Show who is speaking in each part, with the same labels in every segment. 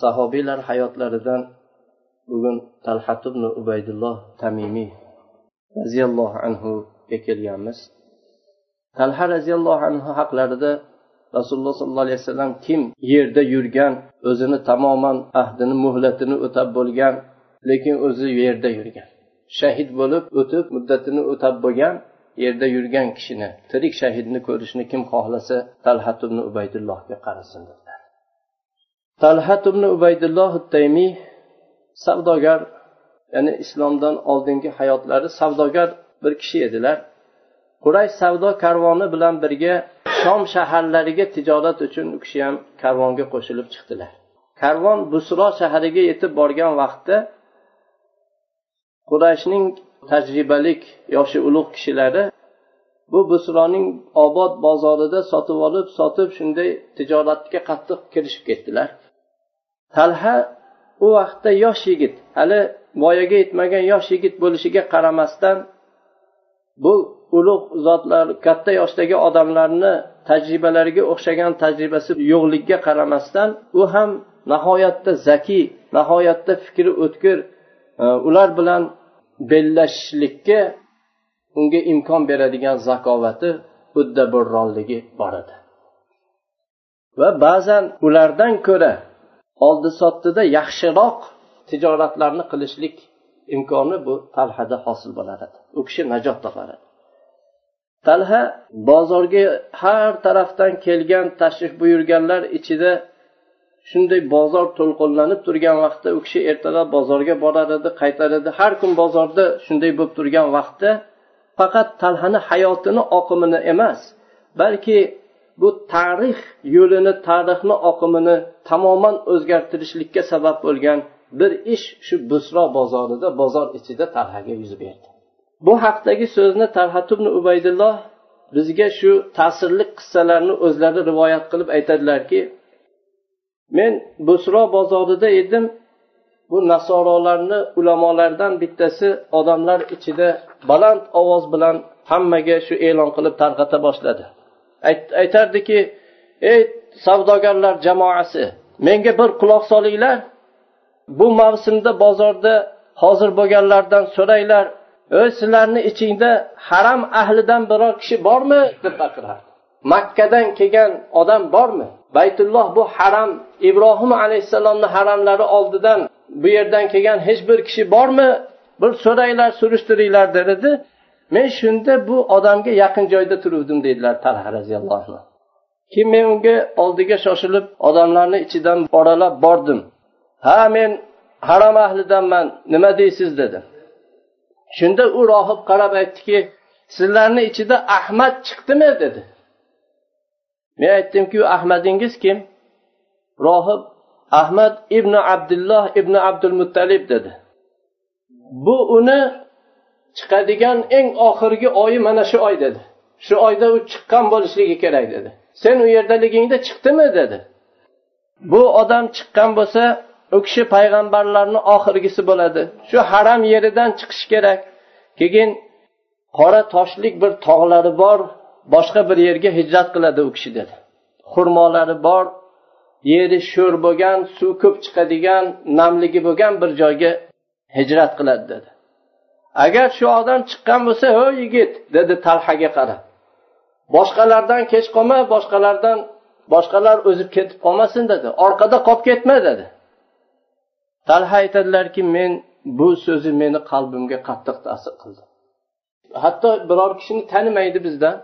Speaker 1: sahobiylar hayotlaridan bugun talhat ibn ubaydulloh tamimiy roziyallohu anhuga kelganmiz. Talha roziyallohu anhu haqlarida rasululloh sollallohu alayhi vasallam kim yerda yurgan o'zini tamoman ahdini muhlatini o'tab bo'lgan lekin o'zi yerda yurgan. Shahid bo'lib o'tib muddatini o'tab bo'lgan yerda yurgan kishini tirik shahidni ko'rishni kim xohlasa talhat ibn ubaydullohga qarasin. Talhat ibn ubaydulloh taymiy savdogar ya'ni islomdan oldingi hayotlari savdogar bir kishi edilar. Quraysh savdo karvoni bilan birga shom shaharlariga tijorat uchun u kishi ham karvonga qo'shilib chiqdilar. Karvon busro shahariga yetib borgan vaqtda qurayshning tajribalik yoshi ulug' kishilari bu busroning obod bozorida sotib olib sotib shunday tijoratga qattiq kirishib ketdilar. Talha u vaqtda yosh yigit hali voyaga yetmagan yosh yigit bo'lishiga qaramasdan bu ulug' zotlar katta yoshdagi odamlarni tajribalariga o'xshagan tajribasi yo'qligiga qaramasdan u ham nihoyatda zakiy nihoyatda fikri o'tkir e, ular bilan bellashishlikka unga imkon beradigan zakovati uddaburronligi bor edi. Va ba'zan ulardan ko'ra oldi sotdida yaxshiroq tijoratlarni qilishlik imkoni bu talhada hosil bo'lar edi u kishi najot topar edi talha bozorga har tarafdan kelgan tashrif buyurganlar ichida shunday bozor to'lqinlanib turgan vaqtda u kishi ertalab bozorga borar edi qaytar edi har kun bozorda shunday bo'lib turgan vaqtda faqat talhani hayotini oqimini emas balki bu tarix yo'lini tarixni oqimini tamoman o'zgartirishlikka sabab bo'lgan bir ish shu busro bozorida bozor ichida tarhaga yuz berdi. Bu haqdagi so'zni talhat ibn ubaydulloh bizga shu ta'sirli qissalarni o'zlari rivoyat qilib aytadilarki men busro bozorida edim. Bu nasorolarni ulamolardan bittasi odamlar ichida baland ovoz bilan hammaga shu e'lon qilib tarqata boshladi. Aytardiki ey savdogarlar jamoasi menga bir quloq solinglar. Bu mavsumda bozorda hozir bo'lganlardan so'ranglar. Ey sizlarni ichingda haram ahlidan biror kishi bormi? deb baqirardi. Makkadan kelgan odam bormi? Baytulloh bu haram ibrohim alayhissalomni haramlari oldidan bu yerdan kelgan hech bir kishi bormi? Bir so'ranglar surishtiringlar dedi men shunda bu odamga yaqin joyda turuvdim deydilar talha roziyallohu anhu. Keyin men unga oldiga shoshilib odamlarni ichidan oralab bordim. Ha men harom ahlidanman nima deysiz dedim. Shunda u rohib qarab aytdiki sizlarni ichida ahmad chiqdimi dedi. Men aytdimki ahmadingiz kim? Rohib ahmad ibn abdulloh ibn abdul muttalib dedi. Bu uni chiqadigan eng oxirgi oyi mana shu oy dedi. Shu oyda u chiqqan bo'lishligi kerak dedi. Sen u yerdaligingda chiqdimi dedi. Bu odam chiqqan bo'lsa u kishi payg'ambarlarni oxirgisi bo'ladi. Shu haram yeridan chiqish kerak. Keyin qora toshlik bir tog'lari bor boshqa bir yerga hijrat qiladi u kishi dedi. Xurmolari bor yeri sho'r bo'lgan suv ko'p chiqadigan namligi bo'lgan bir joyga hijrat qiladi dedi. Agar shu odam chiqqan bo'lsa ho yigit dedi talhaga qarab. Boshqalardan kech qolma boshqalardan boshqalar o'zib ketib qolmasin dedi. Orqada qolib ketma dedi. Talha aytadilarki men bu so'zi meni qalbimga qattiq ta'sir qildi. Hatto biror kishini tanimaydi bizdan.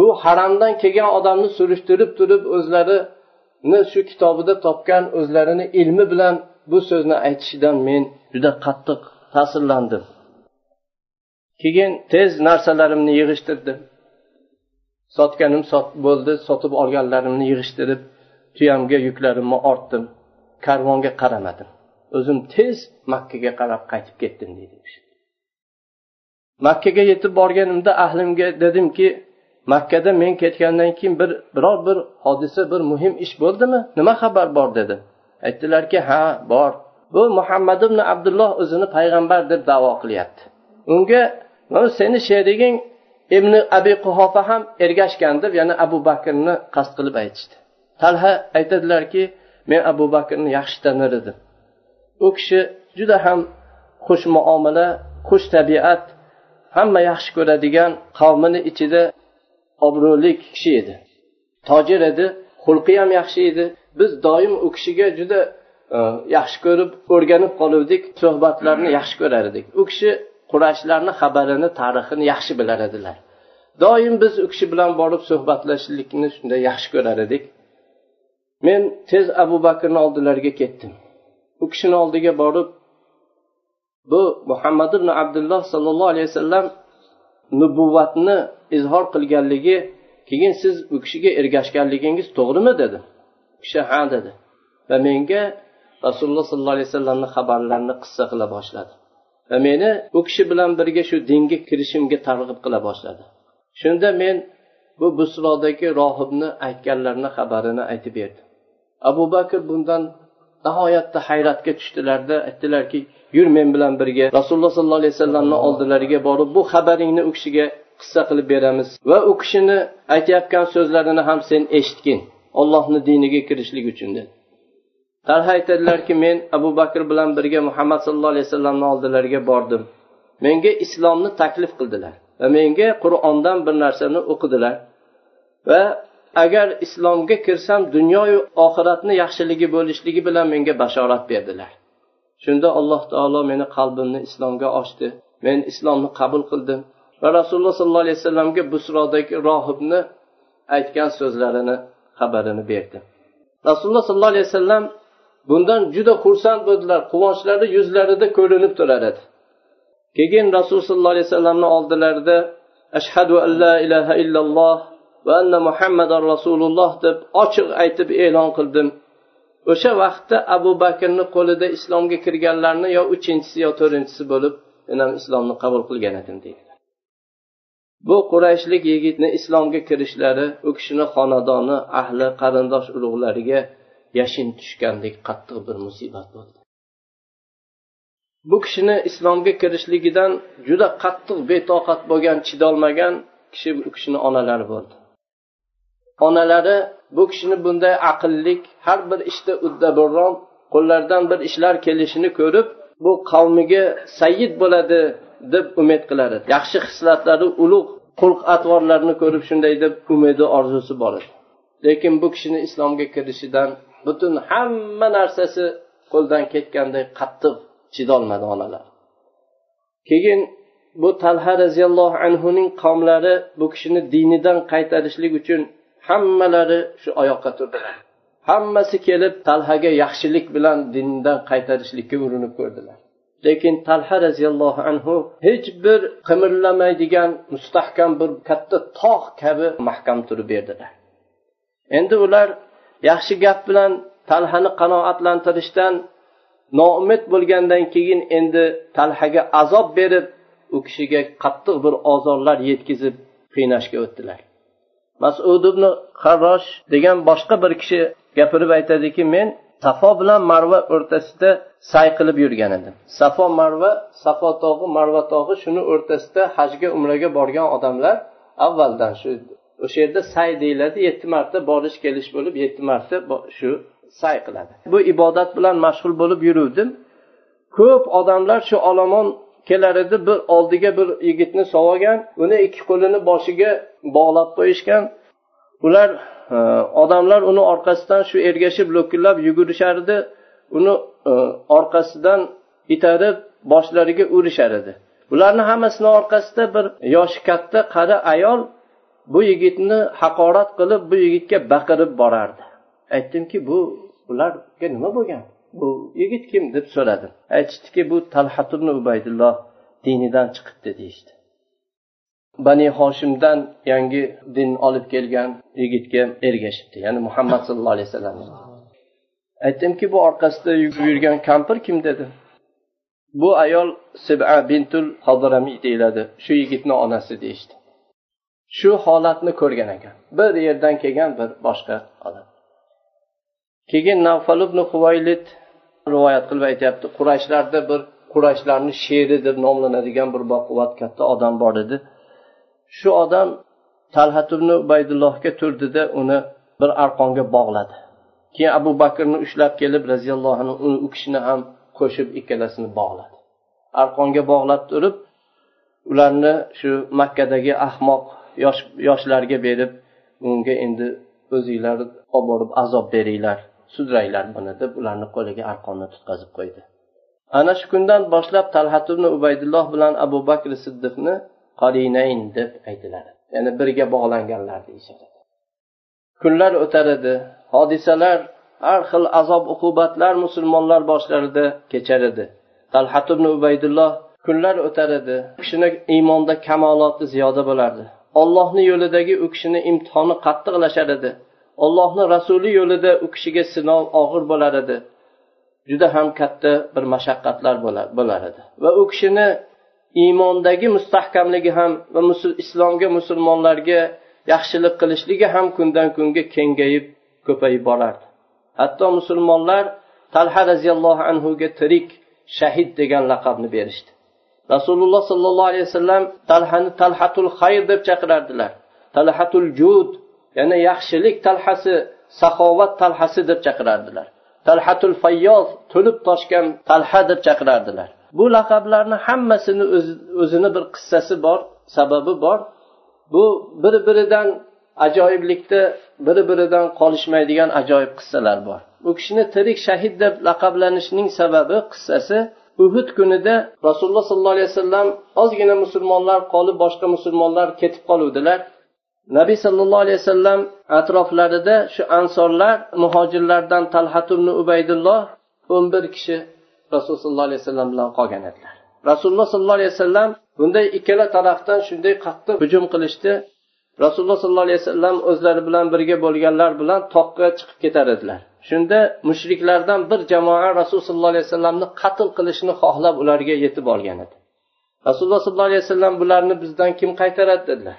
Speaker 1: U haramdan kelgan odamni surishtirib turib o'zlarini shu kitobida topgan o'zlarini ilmi bilan bu so'zni aytishidan men juda qattiq ta'sirlandim. Keyin tez narsalarimni yig'ishtirdim. Sotganim sot bo'ldi sotib olganlarimni yig'ishtirib tuyamga yuklarimni ortdim. Karvonga qaramadim. O'zim tez makkaga qarab qaytib ketdim deydi makkaga yetib borganimda ahlimga dedimki makkada men ketgandan keyin bir biror bir hodisa bir muhim ish bo'ldimi? Nima xabar bor? dedim aytdilarki ha bor. Bu muhammad ibn abdulloh o'zini payg'ambar deb davo qilyapti. Unga seni sheriging ibn abi quhofa ham ergashgan deb yana abu bakrni qasd qilib aytishdi. Talha aytadilarki men abu bakrni yaxshi tanir edim. U kishi juda ham xush muomala xush tabiat hamma yaxshi ko'radigan qavmini ichida obro'li kishi edi. Tojir edi xulqi ham yaxshi edi. Biz doim u kishiga juda e, yaxshi ko'rib o'rganib qoluvdik suhbatlarni yaxshi ko'rar edik u kishi qurashlarni xabarini tarixini yaxshi bilar edilar. Doim biz u kishi bilan borib suhbatlashishlikni shunday yaxshi ko'rar edik. Men tez abu bakrni oldilariga ketdim. U kishini oldiga borib bu muhammad ibn abdulloh sollallohu alayhi vasallam nubuvvatni izhor qilganligi keyin siz u kishiga ergashganligingiz to'g'rimi dedi. U kishi ha dedi. Va menga rasululloh sollallohu alayhi vasallamni xabarlarini qissa qila boshladi. Va meni u kishi bilan birga shu dinga kirishimga targ'ib qila boshladi. Shunda men bu busrodagi rohibni aytganlarini xabarini aytib berdim. Abu bakr bundan nihoyatda hayratga tushdilarda aytdilarki yur men bilan birga rasululloh sollallohu alayhi vasallamni oldilariga borib bu xabaringni u kishiga qissa qilib beramiz va u kishini aytayotgan so'zlarini ham sen eshitgin. Ollohni diniga kirishlik uchun dedi. Talha aytadilarki men abu bakr bilan birga muhammad sallallohu alayhi vasallamni oldilariga bordim. Menga islomni taklif qildilar va menga qur'ondan bir narsani o'qidilar. Va agar islomga kirsam dunyoyu oxiratni yaxshiligi bo'lishligi bilan menga bashorat berdilar. Shunda alloh taolo meni qalbimni islomga ochdi. Men islomni qabul qildim va rasululloh sollallohu alayhi vasallamga busrodagi rohibni aytgan so'zlarini xabarini berdi rasululloh sollallohu alayhi vasallam bundan juda xursand bo'ldilar. Quvonchlari yuzlarida ko'rinib turar edi. Keyin rasululloh sollallohu alayhi vasallamni oldilarida ashhadu an la ilaha illalloh va anna muhammadan rasululloh deb ochiq aytib e'lon qildim. O'sha vaqtda abu bakrni qo'lida islomga kirganlarni yo uchinchisi yo to'rtinchisi bo'lib men ham islomni qabul qilgan edim deydilar. Bu qurayshlik yigitni islomga kirishlari u kishini xonadoni ahli qarindosh urug'lariga yashin tushgandek qattiq bir musibat bo'ldi. Bu kishini islomga kirishligidan juda qattiq betoqat bo'lgan chidolmagan kishi u kishini onalari bo'ldi. Onalari bu kishini bunday aqllik har bir ishda uddaburron qo'llaridan bir ishlar kelishini ko'rib bu qavmiga sayyid bo'ladi deb umid qilar edi yaxshi hislatlari ulug' xulq atvorlarini ko'rib shunday deb umidi orzusi bor edi lekin bu kishini islomga kirishidan butun hamma narsasi qo'ldan ketganday qattiq chidolmadi onalar. Keyin bu talha roziyallohu anhuning qavmlari bu kishini dinidan qaytarishlik uchun hammalari shu oyoqqa turdilar hammasi kelib talhaga yaxshilik bilan dindan qaytarishlikka urinib ko'rdilar. Lekin talha roziyallohu anhu hech bir qimirlamaydigan mustahkam bir katta tog' kabi mahkam turib berdilar. Endi ular yaxshi gap bilan talhani qanoatlantirishdan noumid bo'lgandan keyin endi talhaga azob berib u kishiga qattiq bir ozorlar yetkazib qiynashga o'tdilar. Masud ibn harrosh degan boshqa bir kishi gapirib aytadiki men safo bilan marva o'rtasida say qilib yurgan edim. Safo marva safo tog'i marva tog'i shuni o'rtasida hajga umraga borgan odamlar avvaldan shu o'sha yerda say deyiladi yetti marta borish kelish bo'lib yetti marta shu say qiladi. Bu ibodat bilan mashg'ul bo'lib yuruvdim. Ko'p odamlar shu olomon kelar edi bir oldiga bir yigitni solgan uni ikki qo'lini boshiga bog'lab qo'yishgan. Ular e, odamlar uni orqasidan shu ergashib lo'killab yugurishardi uni e, orqasidan itarib boshlariga urishar edi. Bularni hammasini orqasida bir yoshi katta qari ayol bu yigitni haqorat qilib bu yigitga baqirib borardi. Aytdimki bu ularga nima bo'lgan? Bu yigit kim? deb so'radim. Aytishdiki bu talhatibn ubaydulloh dinidan chiqibdi deyishdi. Bani hoshimdan yangi din olib kelgan yigitga ergashibdi ya'ni muhammad sallallohu alayhi vasallam. Aytdimki bu orqasida yurgan kampir kim dedi? Bu ayol siba bintul hodiramiy deyiladi shu yigitni onasi deyishdi. Shu holatni ko'rgan ekan. Bir yerdan kelgan bir boshqa odam. Keyin navfal ibn huvaylid rivoyat qilib aytyapti qurayshlarda bir qurashlarni sheri deb nomlanadigan bir baquvvat katta odam bor edi shu odam talhat ibn ubaydullohga turdida uni bir arqonga bog'ladi. Keyin abu bakrni ushlab kelib roziyallohu anhu u kishini ham qo'shib ikkalasini bog'ladi. Arqonga bog'lab turib ularni shu makkadagi ahmoq yosh yoshlarga berib unga endi o'zinglar olib borib azob beringlar sudranglar buni deb ularni qo'liga arqonni tutqazib qo'ydi. Ana shu kundan boshlab talhat ibn ubaydulloh bilan abu bakr siddiqni qarinayn deb aytiladi ya'ni birga bog'langanlar deyishadi. Kunlar o'tar edi hodisalar har xil azob uqubatlar musulmonlar boshlarida kechar edi. Talhat ibn ubaydulloh kunlar o'tar edi kishini iymonda kamoloti ziyoda bo'lardi. Ollohni yo'lidagi u kishini imtihoni qattiqlashar edi. Ollohni rasuli yo'lida u kishiga sinov og'ir bo'lar edi. Juda ham katta bir mashaqqatlar bo'lar edi. Va u kishini iymondagi mustahkamligi ham va islomga musulmonlarga yaxshilik qilishligi ham kundan kunga kengayib ko'payib borardi. Hatto musulmonlar talha roziyallohu anhuga tirik shahid degan laqabni berishdi. Rasululloh sollallohu alayhi vasallam talhani talhatul xayr deb chaqirardilar. Talhatul jud ya'ni yaxshilik talhasi saxovat talhasi deb chaqirardilar. Talhatul fayyoz to'lib toshgan talha deb chaqirardilar. Bu laqablarni hammasini o'zini bir qissasi bor sababi bor. Bu bir biridan ajoyiblikda biri biridan qolishmaydigan ajoyib qissalar bor. U kishini tirik shahid deb laqablanishining sababi qissasi uhud kunida rasululloh sollallohu alayhi vasallam ozgina musulmonlar qolib boshqa musulmonlar ketib qoluvdilar. Nabiy sollallohu alayhi vasallam atroflarida shu ansorlar muhojirlardan talhat ibn ubaydulloh o'n bir kishi rasululloh sollallohu alayhi vasallam bilan qolgan edilar. Rasululloh sollallohu alayhi vasallam bunday ikkala tarafdan shunday qattiq hujum qilishdi. Rasululloh sollallohu alayhi vasallam o'zlari bilan birga bo'lganlar bilan toqqa chiqib ketar edilar. Shunda mushriklardan bir jamoa rasululloh sollallohu alayhi vasallamni qatl qilishni xohlab ularga yetib olgan edi. Rasululloh sollallohu alayhi vasallam bularni bizdan kim qaytaradi dedilar.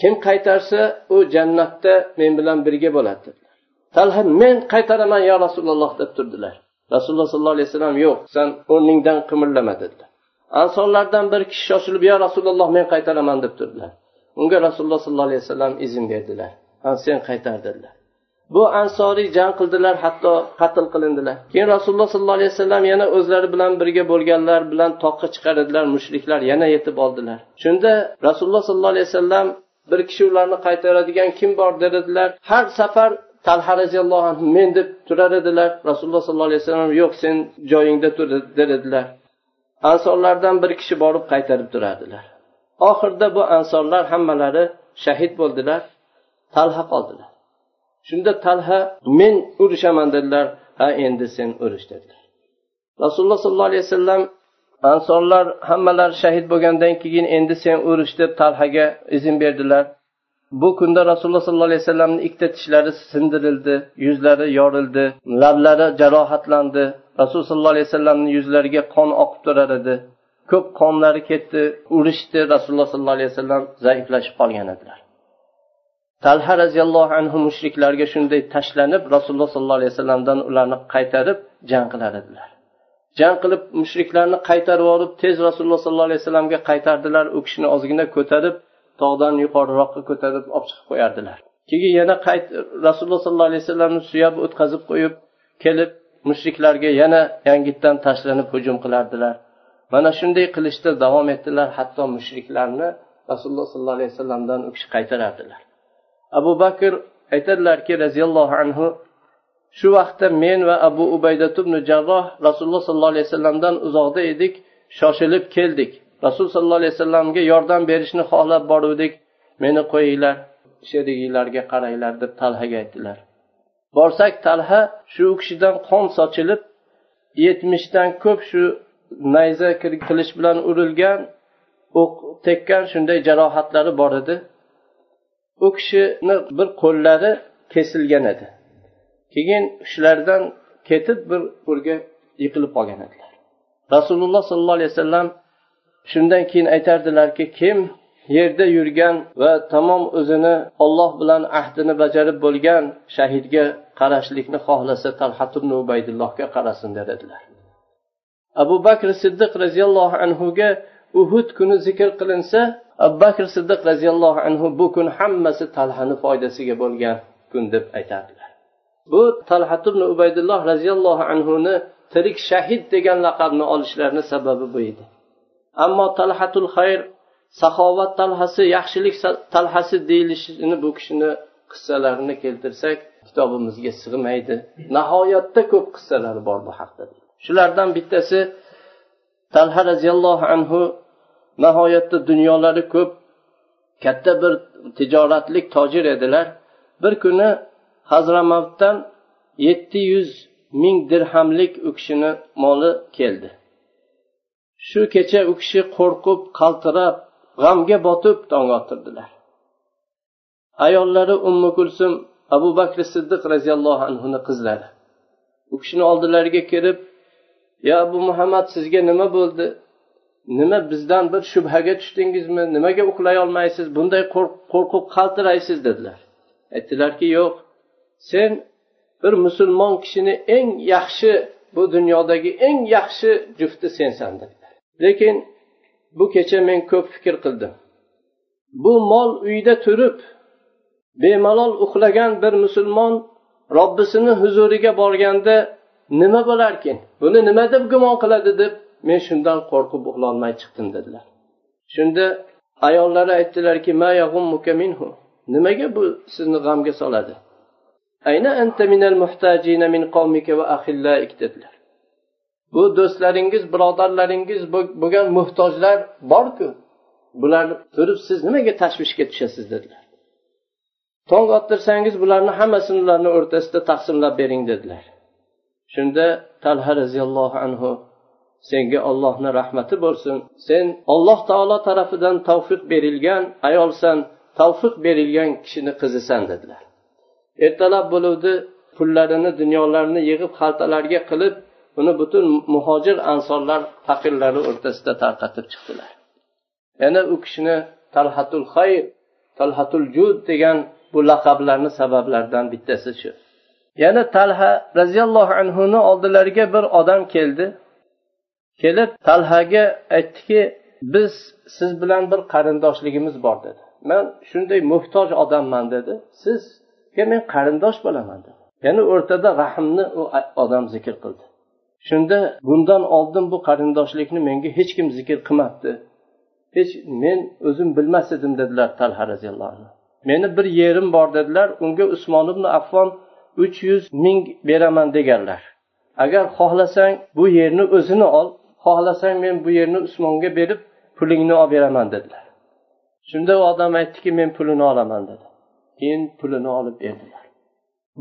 Speaker 1: Kim qaytarsa u jannatda men bilan birga bo'ladi dedilar. Talha men qaytaraman yo rasululloh deb turdilar. Rasululloh sollallohu alayhi vasallam yo'q san o'rningdan qimirlama dedilar. Ansonlardan bir kishi shoshilib yo rasululloh men qaytaraman deb turdilar. Unga rasululloh sollallohu alayhi vasallam izn berdilar. Sen qaytar dedilar. Bu ansoriy jang qildilar hatto qatl qilindilar. Keyin rasululloh sollallohu alayhi vasallam yana o'zlari bilan birga bo'lganlar bilan toqqa chiqaradilar mushriklar yana yetib oldilar. Shunda rasululloh sollallohu alayhi vasallam bir kishi ularni qaytaradigan kim bor dedilar. Har safar talha roziyallohu anhu men deb turar edilar. Rasululloh sollallohu alayhi vasallam yo'q sen joyingda tur dedilar. Ansorlardan bir kishi borib qaytarib turardilar. Oxirida bu ansorlar hammalari shahid bo'ldilar talha qoldilar. Shunda talha men urishaman dedilar ha endi sen urish dedilar. Rasululloh sollallohu alayhi vasallam ansorlar hammalari shahid bo'lgandan keyin endi sen urish deb talhaga izn berdilar. Bu kunda rasululloh sollallohu alayhi vasallamni ikkita tishlari sindirildi yuzlari yorildi lablari jarohatlandi. Rasululloh sollallohu alayhi vasallamni yuzlariga qon oqib turar edi. Ko'p qonlari ketdi urishdi rasululloh sollallohu alayhi vasallam zaiflashib qolgan edilar. Talha roziyallohu anhu mushriklarga shunday tashlanib rasululloh sollallohu alayhi vasallamdan ularni qaytarib jang qilar edilar. Jang qilib mushriklarni qaytarib yuborib tez rasululloh sollallohu alayhi vasallamga qaytardilar u kishini ozgina ko'tarib tog'dan yuqoriroqqa ko'tarib olib chiqib qo'yardilar. Keyin yana qayt rasululloh sollallohu alayhi vasallamni suyab o'tkazib qo'yib kelib mushriklarga yana yangitdan tashlanib hujum qilardilar. Mana shunday qilishda davom etdilar hatto mushriklarni rasululloh sollallohu alayhi vasallamdan u kishi qaytarardilar. Abu bakr aytadilarki roziyallohu anhu shu vaqtda men va abu ubaydat ibn jarroh rasululloh sollallohu alayhi vasallamdan uzoqda edik shoshilib keldik. Rasul sollallohu alayhi vasallamga yordam berishni xohlab boruvdik. Meni qo'yinglar sheriginglarga qaranglar deb talhaga aytdilar. Borsak talha shu kishidan qon sochilib yetmishdan ko'p shu nayza qilich bilan urilgan o'q tekkan shunday jarohatlari bor edi. U kishini bir qo'llari kesilgan edi. Keyin shulardan ketib bir o'rga yiqilib qolgan edilar. Rasululloh sollallohu alayhi vasallam shundan keyin aytardilarki kim yerda yurgan va tamom o'zini olloh bilan ahdini bajarib bo'lgan shahidga qarashlikni xohlasa talhat ubaydullohga qarasin der edilar. Abu bakr siddiq roziyallohu anhuga uhud kuni zikr qilinsa abu bakr siddiq roziyallohu anhu bu kun hammasi talhani foydasiga bo'lgan kun deb aytadilar bu talhat ibn ubaydulloh roziyallohu anhuni tirik shahid degan laqabni olishlarini sababi bu edi. Ammo talhatul xayr saxovat talhasi yaxshilik talhasi deyilishini bu kishini qissalarini keltirsak kitobimizga sig'maydi. Nihoyatda ko'p qissalar bor bu haqda. Shulardan bittasi talha roziyallohu anhu nihoyatda dunyolari ko'p katta bir tijoratlik tojir edilar. Bir kuni hazramatdan yetti yuz ming dirhamlik u kishini moli keldi. Shu kecha u kishi qo'rqib qaltirab g'amga botib tong ottirdilar. Ayollari ummu kulsum abu bakr siddiq roziyallohu anhuni qizlari. U kishini oldilariga kirib yo abu muhammad sizga nima bo'ldi? Nima bizdan bir shubhaga tushdingizmi? Nimaga uxlay olmaysiz? Bunday qo'rqib qaltiraysiz dedilar. Aytdilarki yo'q. Sen bir musulmon kishini eng yaxshi bu dunyodagi eng yaxshi jufti sensan dedilar. Lekin bu kecha men ko'p fikr qildim. Bu mol uyda turib bemalol uxlagan bir musulmon robbisini huzuriga borganda nima bo'larkin? Buni nima deb gumon qiladi deb men shundan qo'rqib uxlolmay chiqdim dedilar. Shunda ayollari aytdilarki nimaga bu sizni g'amga soladi? Ayna anta minal muhtajina min qawmika va ahillaik dedilar. Bu do'stlaringiz birodarlaringiz bo'lgan muhtojlar borku. Bularni turib siz nimaga tashvishga tushasiz? dedilar. Tong ottirsangiz bularni hammasini ularni o'rtasida taqsimlab bering dedilar. Shunda talha roziyallohu anhu senga ollohni rahmati bo'lsin. Sen olloh taolo tarafidan tavfiq berilgan ayolsan tavfiq berilgan kishini qizisan dedilar. Ertalab bo'luvdi pullarini dunyolarini yig'ib xaltalarga qilib uni butun muhojir ansorlar faqirlari o'rtasida tarqatib chiqdilar. Yana u kishini talhatul xayr talhatul jud degan bu laqablarni sabablaridan bittasi shu. Yana talha roziyallohu anhuni oldilariga bir odam keldi. Kelib talhaga aytdiki biz siz bilan bir qarindoshligimiz bor dedi. Man shunday muhtoj odamman dedi. Sizga men qarindosh bo'laman dedi. Ya'ni o'rtada rahmni u odam zikr qildi. Shunda bundan oldin bu qarindoshlikni menga hech kim zikr qilmabdi. Hech men o'zim bilmas edim dedilar talha roziyallohu anhu. Meni bir yerim bor dedilar. Unga usmon ibn affon uch yuz ming beraman deganlar. Agar xohlasang bu yerni o'zini ol xohlasang men bu yerni usmonga berib pulingni olib beraman dedilar. Shunda u odam aytdiki men pulini olaman dedi. Keyin pulini olib berdilar.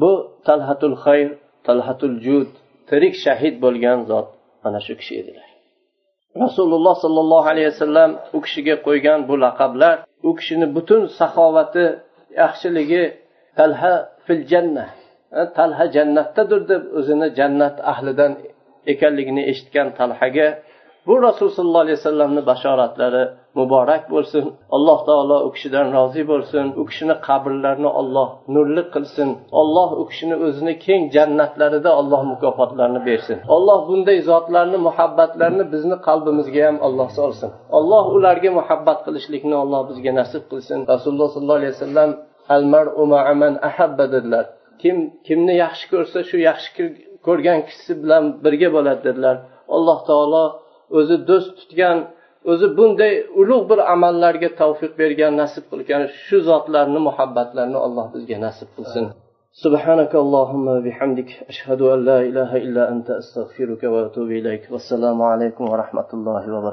Speaker 1: Bu talhatul xayr talhatul jud tirik shahid bo'lgan zot mana shu kishi edilar. Rasululloh sollallohu alayhi vasallam u kishiga qo'ygan bu laqablar u kishini butun saxovati yaxshiligi talha fil janna talha jannatdadir deb o'zini jannat ahlidan ekanligini eshitgan talhaga bu rasululloh sollallohu alayhi vasallamni bashoratlari muborak bo'lsin alloh taolo u kishidan rozi bo'lsin u kishini qabrlarini olloh nurli qilsin olloh u kishini o'zini keng jannatlarida alloh mukofotlarini bersin. Alloh bunday zotlarni muhabbatlarini bizni qalbimizga ham alloh solsin. Alloh ularga muhabbat qilishlikni alloh bizga nasib qilsin. Rasululloh sollallohu alayhi vasallam al mar'u man ahabba dedilar. kim kimni yaxshi ko'rsa shu yaxshi ko'rgan kishisi bilan birga bo'ladi dedilar alloh taolo o'zi do'st tutgan o'zi bunday ulug' bir amallarga tavfiq bergan nasib qilgan shu zotlarni muhabbatlarini alloh bizga nasib qilsin سبحانك اللهم وبحمدك أشهد أن لا إله إلا أنت أستغفرك وأتوب إليك والسلام عليكم ورحمة الله وبركاته